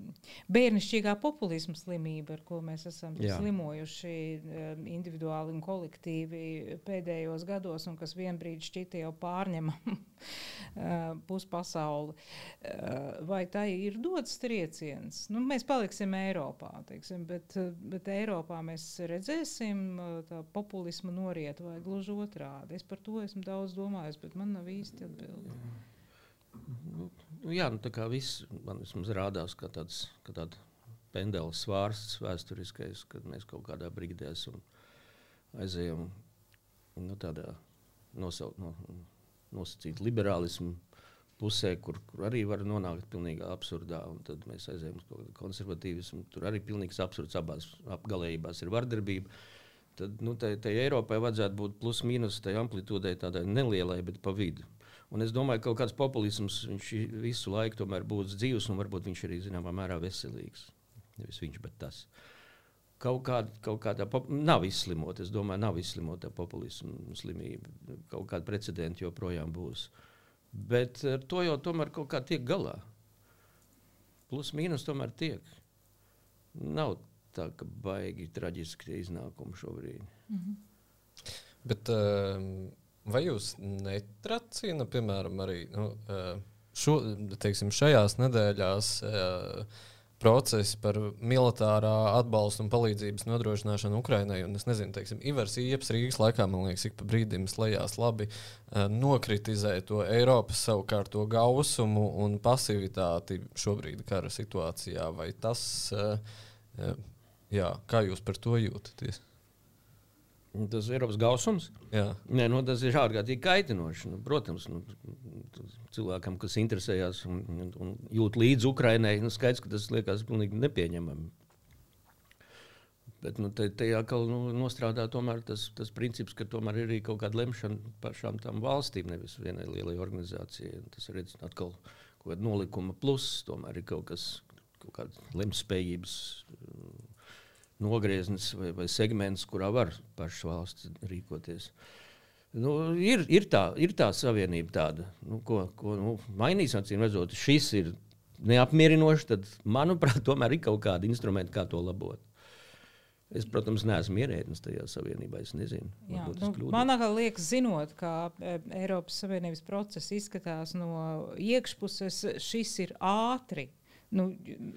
bērnišķīgā populisma slimība, ar ko mēs esam Jā. slimojuši um, individuāli un kolektīvi pēdējos gados, un kas vienbrīd šķita jau pārņemama uh, puspasauli, uh, vai tā ir dots trieciens? Nu, mēs paliksim Eiropā, teiksim, bet, bet Eiropā mēs redzēsim uh, tā populisma noriet vai gluži otrādi. Es par to esmu daudz domājis, bet man nav īsti atbildi. Nu, jā, nu, tā kā viss man vismaz rādās kā tāds kā tāda pendeles svārsts vēsturiskais, kad mēs kaut kādā brīdī esam aizējām nu, tādā nosaukt, no, nosacīt liberālismu pusē, kur, kur arī var nonākt pilnībā absurdā. Tad mēs aizējām uz kaut kādu konservatīvismu. Tur arī pilnīgs absurds abās apgalējībās ir vardarbība. Tad nu, tai, tai Eiropai vajadzētu būt plus mīnus tai amplitūdai tādai nelielai, bet pa vidu. Un es domāju, ka kaut kāds populisms visu laiku tomēr būs dzīves, un varbūt viņš arī zināmā mērā veselīgs. Nevis viņš, bet tas. Kaut, kāda, kaut kādā nav izslimota, es domāju, nav izslimota populisma slimība. Kaut kāda precedenta joprojām būs. Bet ar to jau tomēr kaut kā tiek galā. Plus mīnus tomēr tiek. Nav tā, ka baigi traģiski iznākumi šobrīd. Mm -hmm. Bet, uh, vai jūs netracina, piemēram, arī nu, šo, teiksim, šajās nedēļās procesi par militārā atbalsta un palīdzības nodrošināšanu Ukrainai. Un es nezinu, teiksim, Ivars Ieps Rīgas laikā, man liekas, ik pa brīdim slēdzās labi, uh, nokritizē to Eiropas savukārt to gausumu un pasivitāti šobrīd kara situācijā. Vai tas, jā, kā jūs par to jūtaties? Tas ir Eiropas gausums. Jā. Nē, nu, tas ir ārkārtīgi kaitinoši. Nu, protams, nu, cilvēkam, kas interesējas un, un, un jūt līdzi Ukraiņai, nu, skaidrs, ka tas liekas pilnīgi nepieņemami. Bet nu, te, te atkal nu, nostrādā tas, tas princips, ka tomēr ir arī kaut kāda lemšana pašām tām valstīm, nevis vienai lielai organizācijai. Tas ir atkal kaut kāda nolikuma plus, tomēr ir kaut kas, kaut kāda lemtspējības nogrieznis vai, vai segments, kurā var pašas valsts rīkoties. Nu, ir, ir, tā, ir tā savienība tāda, nu, ko, ko nu, mainīs. Acīm redzot, šis ir neapmierinošs, tad, manuprāt, tomēr ir kaut kādi instrumenti, kā to labot. Es, protams, neesmu ierēdnis tajā savienībā. Es nezinu, Jā, nu, man liekas, zinot, kā e, Eiropas Savienības process izskatās no iekšpuses, šis ir ātri nu,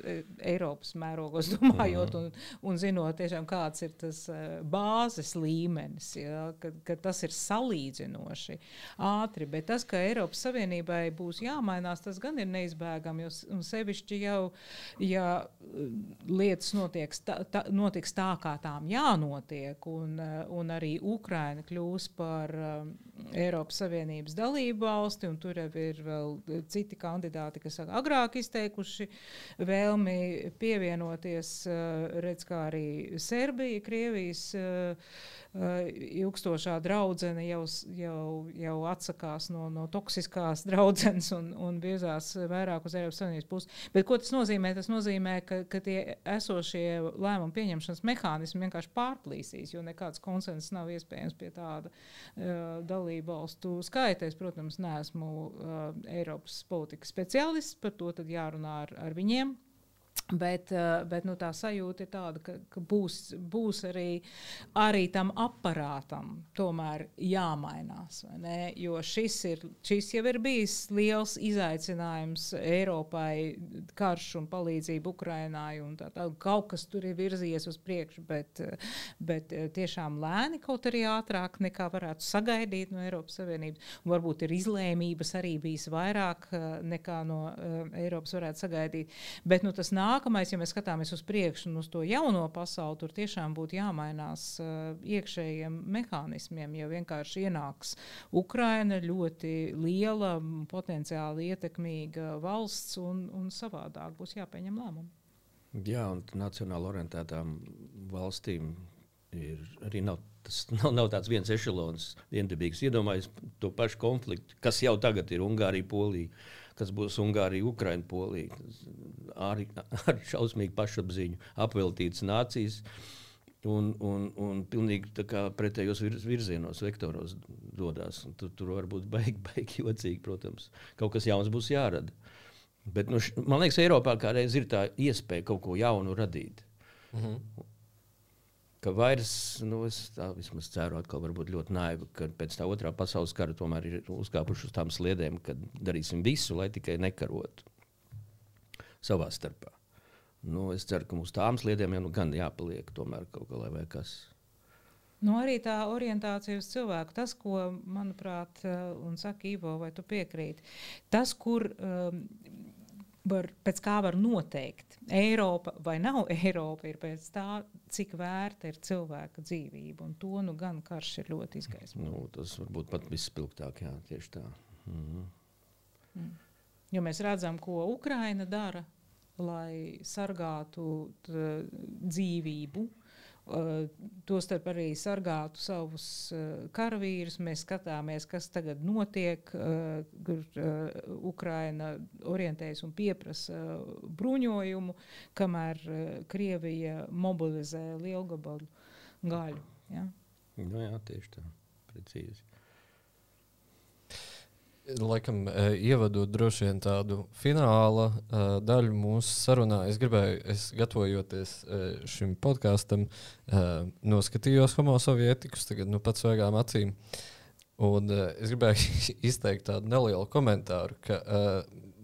e, Eiropas mērogos domājot, un, un zinot, tiešām, kāds ir tas e, bāzes līmenis, ja, ka, ka tas ir salīdzinoši ātri. Bet tas, ka Eiropas Savienībai būs jāmainās, tas gan ir neizbēgami. Un sevišķi jau, ja e, lietas notiek, tā, tā, notiks tā, kā tām jānotiek, un, un arī Ukraina kļūs par um, Eiropas Savienības dalību valsti, un tur jau ir vēl citi kandidāti, kas agrāk izteikuši vēlmi pievienoties, eh, redz, kā arī Serbija, Krievijas eh, eh, ilgstošā draudzene jau, jau, jau atsakās no, no toksiskās draudzenes un, un virzās vairāk uz Eiropas Savienības pusi. Bet ko tas nozīmē? Tas nozīmē, ka, ka tie esošie lēmumu pieņemšanas mehānismi vienkārši pārplīsīs, jo nekāds konsensus nav iespējams pie tāda uh, dalību valstu skaita. Es, protams, neesmu uh, Eiropas politikas speciālists, par to jārunā ar, ar viņiem. Bet, eh, bet nu, tā sajūta ir tāda, ka, ka būs, būs arī, arī tam aparātam tomēr jāmainās. Jo šis, ir, šis jau ir bijis liels izaicinājums Eiropai, karš un palīdzība Ukrainai. Un tā, tā, kaut kas tur ir virzies uz priekšu, bet, bet eh, tiešām lēni, kaut arī ātrāk nekā varētu sagaidīt no Eiropas Savienības. Un varbūt ir izlēmības arī bijis vairāk eh, nekā no uh, Eiropas varētu sagaidīt. Bet nu, tas nāk nākamais, ja mēs skatāmies uz priekšu un uz to jauno pasauli, tur tiešām būtu jāmainās uh, iekšējiem mehānismiem. Ja vienkārši ienāks Ukraina, ļoti liela, potenciāli ietekmīga valsts, un, un savādāk būs jāpieņem lēmumi. Jā, un nacionāli orientētām valstīm ir arī nav. Tas nav, nav tāds viens ešalons, viendabīgs. Iedomājieties to pašu konfliktu, kas jau tagad ir Ungārija, Polija kas būs Ungārija, Ukraina, Polija. Ar, ar šausmīgu pašapziņu apveltītas nācijas. Un, un, un pilnīgi pretējos virzienos, vektoros dodas. Tur, tur var būt baigi, baigi jocīgi, protams. Kaut kas jauns būs jārada. Bet, nu, š, man liekas, Eiropā kādreiz ir tā iespēja kaut ko jaunu radīt. Mm -hmm ka vairs, nu, es tā vismaz ceru, atkal varbūt ļoti naivi, ka pēc tā otrā pasaules kara tomēr ir uzkāpuši uz tām sliedēm, ka darīsim visu, lai tikai nekarotu savā starpā. Nu, es ceru, ka mums tām sliedēm jau nu gan jāpaliek tomēr kaut kā, vai kas. Nu, arī tā orientācija uz cilvēku, tas, ko, manuprāt, un saka Ivo, vai tu piekrīti, tas, kur um, var, pēc kā var noteikt, Eiropa vai nav Eiropa, ir pēc tā, cik vērta ir cilvēka dzīvība. Un to nu gan karš ir ļoti izgaismojis. Nu, tas varbūt pat vispilgtāk, jā, tieši tā. Mhm. Mm. Jo mēs redzam, ko Ukraina dara, lai sargātu dzīvību Uh, Tostarp arī sargātu savus uh, karavīrus. Mēs skatāmies, kas tagad notiek, uh, kur Ukraina orientējas un pieprasa bruņojumu, kamēr Krievija mobilizē lielgabalu gaļu. Ja? Nu jā, tieši tā, precīzi. Laikam, uh, ievadot droši vien tādu fināla uh, daļu mūsu sarunā, es gribēju, es gatavojoties uh, šim podkāstam, noskatījos homosovietikus, tagad nu pats svaigām acīm. Un es gribēju izteikt tādu nelielu komentāru, ka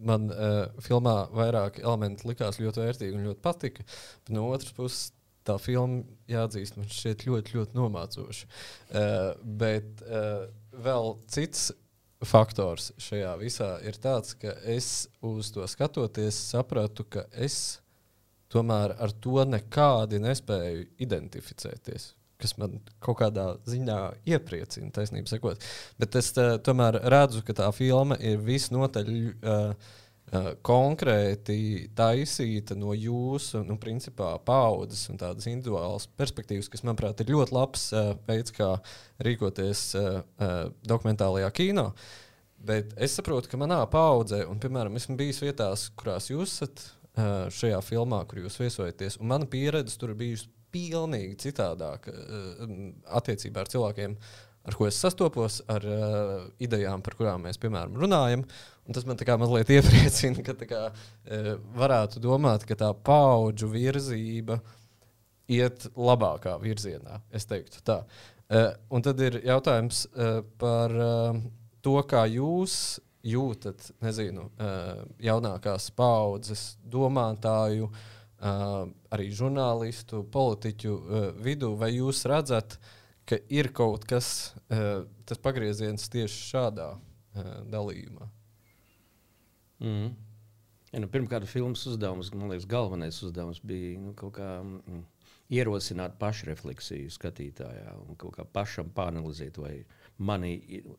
man filmā vairāk elementi likās ļoti vērtīgi un ļoti patika. Bet no otras puses, tā filma, jāatzīst, man šķiet ļoti, ļoti nomācoša. Uh, bet uh, vēl cits faktors šajā visā ir tāds, ka es uz to skatoties, sapratu, ka es tomēr ar to nekādi nespēju identificēties. Kas man kaut kādā ziņā iepriecina, taisnība sakot. Bet es tā, tomēr redzu, ka tā filma ir visnotaļ uh, konkrēti taisīta no jūsu nu, principā, paudzes un tādas individuālas perspektīvas, kas, manuprāt, ir ļoti labs uh, veids, kā rīkoties uh, dokumentālajā kino. Bet es saprotu, ka manā paudzē, un, piemēram, esmu bijis vietās, kurās jūs esat šajā filmā, kur jūs viesojaties, un mana pieredze tur bijusi pilnīgi citādāka attiecībā ar cilvēkiem, ar ko es sastopos, ar uh, idejām, par kurām mēs, piemēram, runājam. Uh, Un tas man mazliet iepriecina, ka kā, e, varētu domāt, ka tā paudžu virzība iet labākā virzienā. Es teiktu tā. E, un tad ir jautājums e, par e, to, kā jūs jūtat, nezinu, e, jaunākās paudzes domātāju, e, arī žurnālistu, politiķu e, vidū, vai jūs redzat, ka ir kaut kas, e, tas pagrieziens tieši šādā e, dalījumā? Mm. Ja, nu, pirmkārt, filmas uzdevums, man liekas, galvenais uzdevums bija nu, kaut kā mm, ierosināt pašrefleksiju skatītājā un kaut kā pašam pāranalizēt, vai, mani,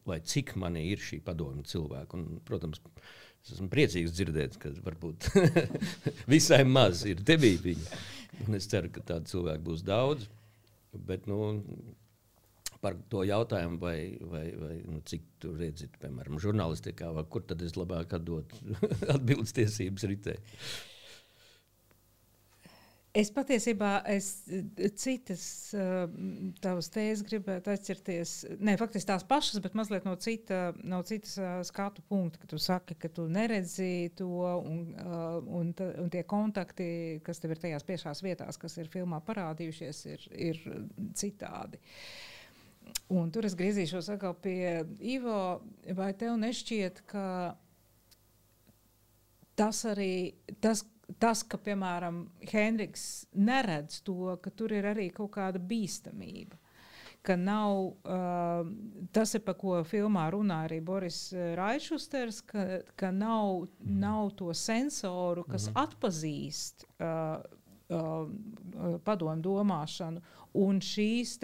vai cik manī ir šī padomju cilvēka. Un, protams, es esmu priecīgs dzirdēt, ka varbūt visai maz ir. Un es ceru, ka tādu cilvēku būs daudz. Bet, nu, par to jautājumu, vai, vai, vai nu, cik tur redzat, piemēram, žurnālistikā, vai kur tad es labāk atdotu atbildes tiesības ritē. Es patiesībā es citas tavas tēzes gribētu atcerties. Nē, faktiski tās pašas, bet mazliet no, cita, no citas skatu punkta, ka tu saki, ka tu neredzi to un, un, un tie kontakti, kas tev ir tajās piešās vietās, kas ir filmā parādījušies, ir, ir citādi. Uh, Un tur es griezīšos atkal pie Ivo. Vai tev nešķiet, ka tas arī, tas, tas ka, piemēram, Henriks neredz to, ka tur ir arī kaut kāda bīstamība? ka nav uh, tas, ir, par ko filmā runā arī Boris Raišusters, ka, ka nav, mm. nav to sensoru, kas mm -hmm. atpazīst uh, uh, padomu domāšanu un šīs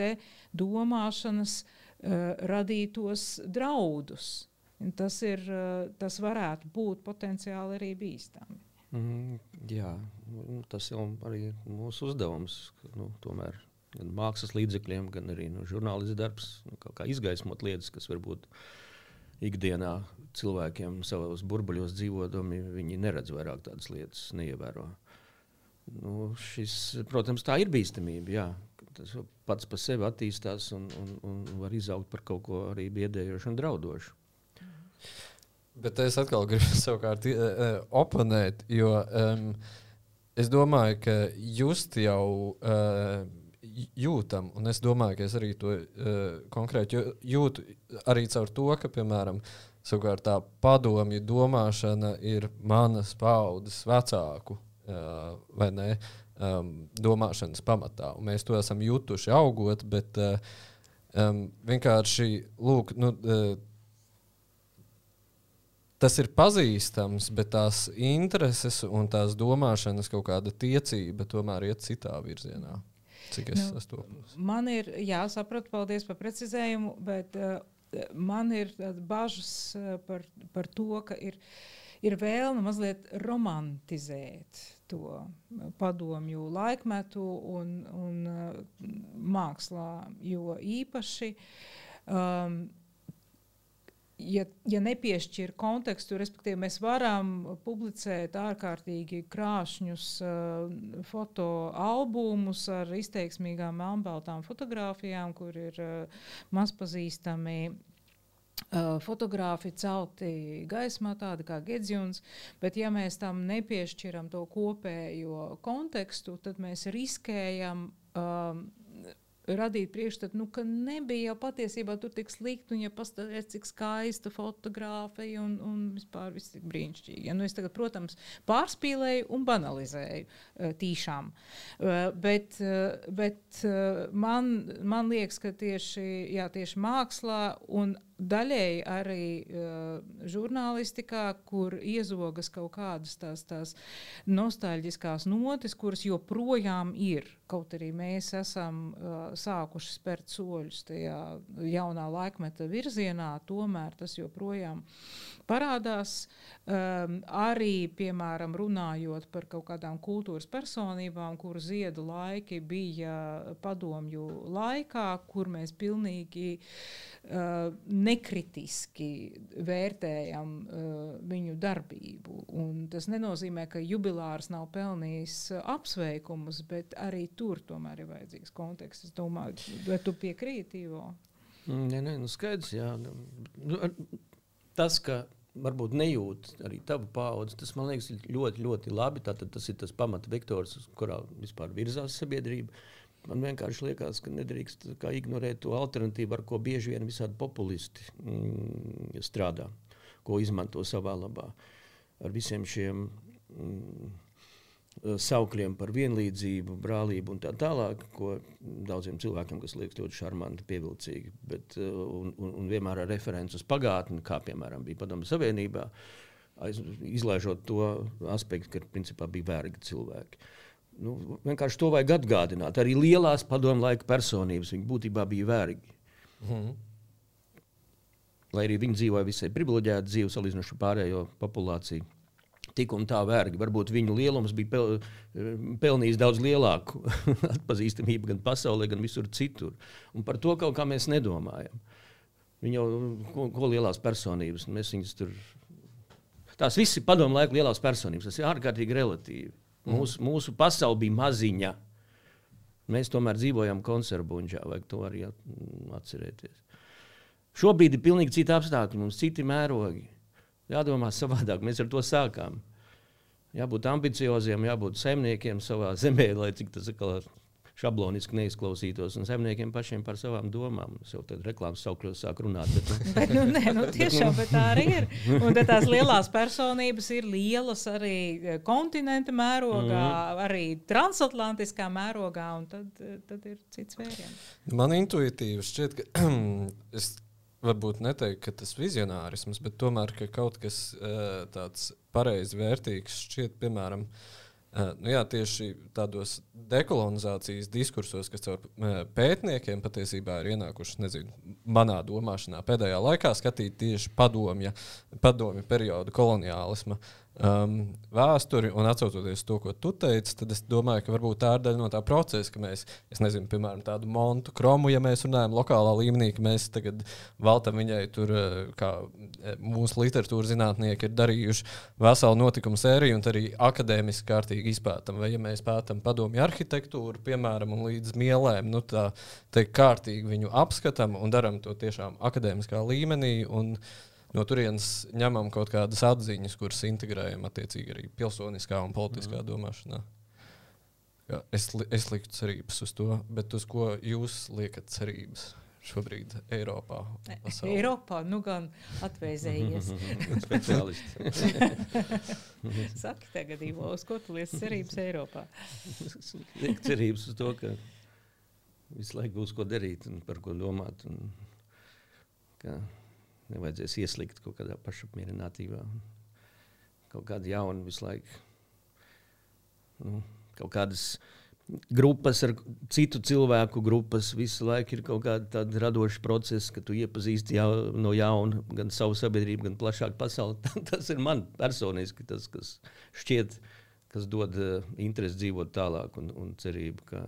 domāšanas uh, radītos draudus. Tas, ir, uh, tas varētu būt potenciāli arī bīstami. Mm, jā, nu, tas jau arī mūsu uzdevums. Nu, tomēr gan mākslas līdzekļiem, gan arī nu, žurnālistu darbs, nu, kā izgaismot lietas, kas varbūt ikdienā cilvēkiem savos burbuļos dzīvodami, viņi neredz vairāk tādas lietas, neievēro. Nu, šis, protams, tā ir bīstamība. Jā tas pats par sevi attīstās un, un, un var izaugt par kaut ko arī biedējošu un draudošu. Bet es atkal gribu savukārt uh, oponēt, jo um, es domāju, ka just jau uh, jūtam, un es domāju, ka es arī to uh, konkrēti jūtu arī caur to, ka, piemēram, savukārt tā padomju domāšana ir manas paudzes vecāku, uh, vai ne? Uh, um, domāšanas pamatā. Un mēs to esam jutuši augot, bet uh, um, vienkārši lūk, nu, uh, tas ir pazīstams, bet tās intereses un tās domāšanas kaut kāda tiecība tomēr iet citā virzienā. Cik es nu, sastopos? Man ir jāsaprot, paldies par precizējumu, bet uh, man ir bažas uh, par, par to, ka ir, ir vēlme mazliet romantizēt to padomju laikmetu un, un mākslā, jo īpaši. Um, ja, ja nepiešķir kontekstu, respektīvi, mēs varam publicēt ārkārtīgi krāšņus uh, fotoalbumus ar izteiksmīgām melnbaltām fotografijām, kur ir uh, mazpazīstami Uh, fotogrāfi celti gaismā, tādi kā Gedzjons, bet ja mēs tam nepiešķiram to kopējo kontekstu, tad mēs riskējam um, radīt priekšstatu, nu, ka nebija jau patiesībā tur tik slikti, un ja pastāvēs, cik skaista fotografija un, un vispār viss ir brīnišķīgi. Ja, nu, es tagad, protams, pārspīlēju un banalizēju tīšām, bet, bet man, man liekas, ka tieši, jā, tieši mākslā un daļēji arī uh, žurnālistikā, kur iezogas kaut kādas tās, tās nostalģiskās notis, kuras joprojām ir. Kaut arī mēs esam uh, sākuši spērt soļus tajā jaunā laikmeta virzienā, tomēr tas joprojām parādās. Um, arī, piemēram, runājot par kaut kādām kultūras personībām, kuru ziedu laiki bija padomju laikā, kur mēs pilnīgi uh, nekritiski vērtējam uh, viņu darbību. Un tas nenozīmē, ka jubilārs nav pelnījis uh, apsveikumus, bet arī tur tomēr ir vajadzīgs konteksts. Es domāju, vai tu piekrīti? Mm, nē, nē, nu skaidrs, jā. Nu, tas, ka varbūt nejūt arī tavu paudzi, tas man liekas ļoti, ļoti labi. Tātad tas ir tas pamata vektors, uz kurā vispār virzās sabiedrība. Man vienkārši liekas, ka nedrīkst ignorēt to alternatīvu, ar ko bieži vien visādi populisti mm, strādā, ko izmanto savā labā. Ar visiem šiem mm, saukļiem par vienlīdzību, brālību un tā tālāk, ko daudziem cilvēkiem, kas liekas ļoti šarmanti, pievilcīgi, bet un, un, un vienmēr ar referenci uz pagātni, kā piemēram bija Padomu Savienībā, izlaižot to aspektu, ka principā bija vērgi cilvēki. Uh, Nu, vienkārši to vajag atgādināt. Arī lielās padomu laika personības būtībā bija vergi. Mm. Lai arī viņi dzīvoja visai privileģētu dzīvi, salīdzinoši pārējo populāciju. Tik un tā vergi. Varbūt viņu lielums bija pel, pelnījis daudz lielāku atpazīstamību gan pasaulē, gan visur citur. Un par to kaut kā mēs nedomājam. Viņa jau ko, ko lielās personības, mēs viņus tur. Tās visas ir padomu laika lielās personības. Tas ir ārkārtīgi relatīvi. Mūsu, mūsu pasaule bija maziņa. Mēs tomēr dzīvojam konservbuļģā, vajag to arī atcerēties. Šobrīd ir pilnīgi citi apstākļi, mums citi mērogi. Jādomā savādāk, mēs ar to sākām. Jābūt ambicioziem, jābūt zemniekiem savā zemē, lai cik tas atkal šabloniski neizklausītos, un zemniekiem pašiem par savām domām. Es jau tādā reklāmas saukļos sāku runāt. Bet, nu. bet, nu, nē, nu, tiešām bet tā arī ir. Un tās lielās personības ir lielas arī eh, kontinenta mērogā, mm. arī transatlantiskā mērogā, un tad, eh, tad ir cits vēriens. Man intuitīvi šķiet, ka es varbūt neteiktu, ka tas ir vizionārisms, bet tomēr kaut kas uh, tāds pareizi vērtīgs šķiet, piemēram, Uh, nu jā, tieši tādos dekolonizācijas diskursos, kas caur uh, pētniekiem patiesībā ir ienākuši nezinu, manā domāšanā pēdējā laikā, skatīt tieši padomju, padomju periodu koloniālismu. Uh, um, vēsturi un atcaucoties to, ko tu teici, tad es domāju, ka varbūt tā ir daļa no tā procesa, ka mēs, nezinu, piemēram, tādu montu kromu, ja mēs runājam lokālā līmenī, ka mēs tagad veltam viņai tur, uh, kā uh, mūsu literatūras zinātnieki ir darījuši veselu notikumu sēriju un arī akadēmiski kārtīgi izpētam. Vai ja mēs pētam padomju arhitektūru, piemēram, un līdz mielēm, nu tā teikt, kārtīgi viņu apskatam un darām to tiešām akadēmiskā līmenī. Un, no turienes ņemam kaut kādas atziņas, kuras integrējam attiecīgi arī pilsoniskā un politiskā mm. domāšanā. Jā, es, li, es liktu cerības uz to, bet uz ko jūs liekat cerības? Šobrīd Eiropā. Pasaulē. Eiropā nu gan atvēzējies. Speciālists. Saki tagad, Ivo, uz ko tu liec cerības Eiropā? Liek cerības uz to, ka visu laiku būs ko darīt un par ko domāt. Un, ka nevajadzēs ieslīgt kaut kādā pašapmierinātībā. Kaut kāda jauna visu laiku. Nu, kaut kādas grupas ar citu cilvēku grupas visu laiku ir kaut kāda radoša procesa, ka tu iepazīsti jau, no jauna gan savu sabiedrību, gan plašāku pasauli. tas ir man personiski tas, kas šķiet, kas dod uh, interesi dzīvot tālāk un, un cerību, ka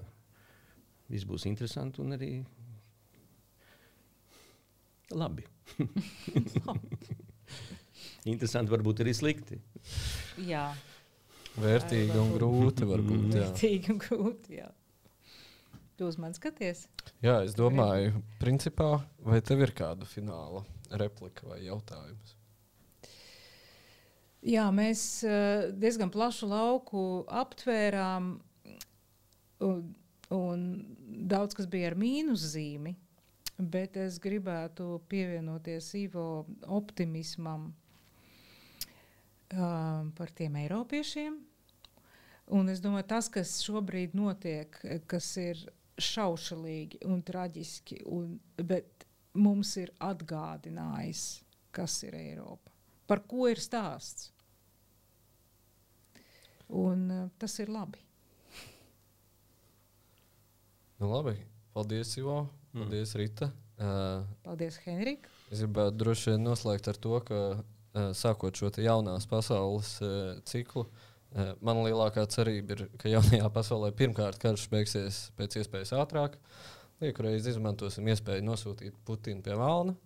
viss būs interesanti un arī labi. Interesanti, varbūt arī slikti. Jā. Vērtīgi un grūti. Varbūt, jā. Vērtīgi un grūti. Jā. Tu uz mani skaties? Jā, es domāju, principā, vai tev ir kāda fināla replika vai jautājums. Jā, mēs uh, diezgan plašu lauku aptvērām, un, un daudz kas bija ar mīnuszīmi. Bet es gribētu pievienoties Ivo optimismam uh, par tiem eiropiešiem. Un es domāju, tas, kas šobrīd notiek, kas ir šaušalīgi un traģiski, un, bet mums ir atgādinājis, kas ir Eiropa, par ko ir stāsts. Un uh, tas ir labi. Nu, labi. Paldies, Ivo. Paldies, Rita. Uh, Paldies, Henrika. es gribētu droši vien noslēgt ar to, ka uh, sākot šo te jaunās pasaules uh, ciklu, uh, man lielākā cerība ir, ka jaunajā pasaulē pirmkārt karš beigsies pēc iespējas ātrāk. Lieku reizi izmantosim iespēju nosūtīt Putinu pie Melna.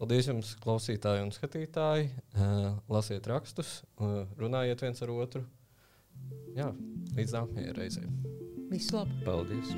Paldies jums, klausītāji un skatītāji. Uh, lasiet rakstus, uh, runājiet viens ar otru. Jā, līdz nākamajai reizei. Visu labu! Paldies!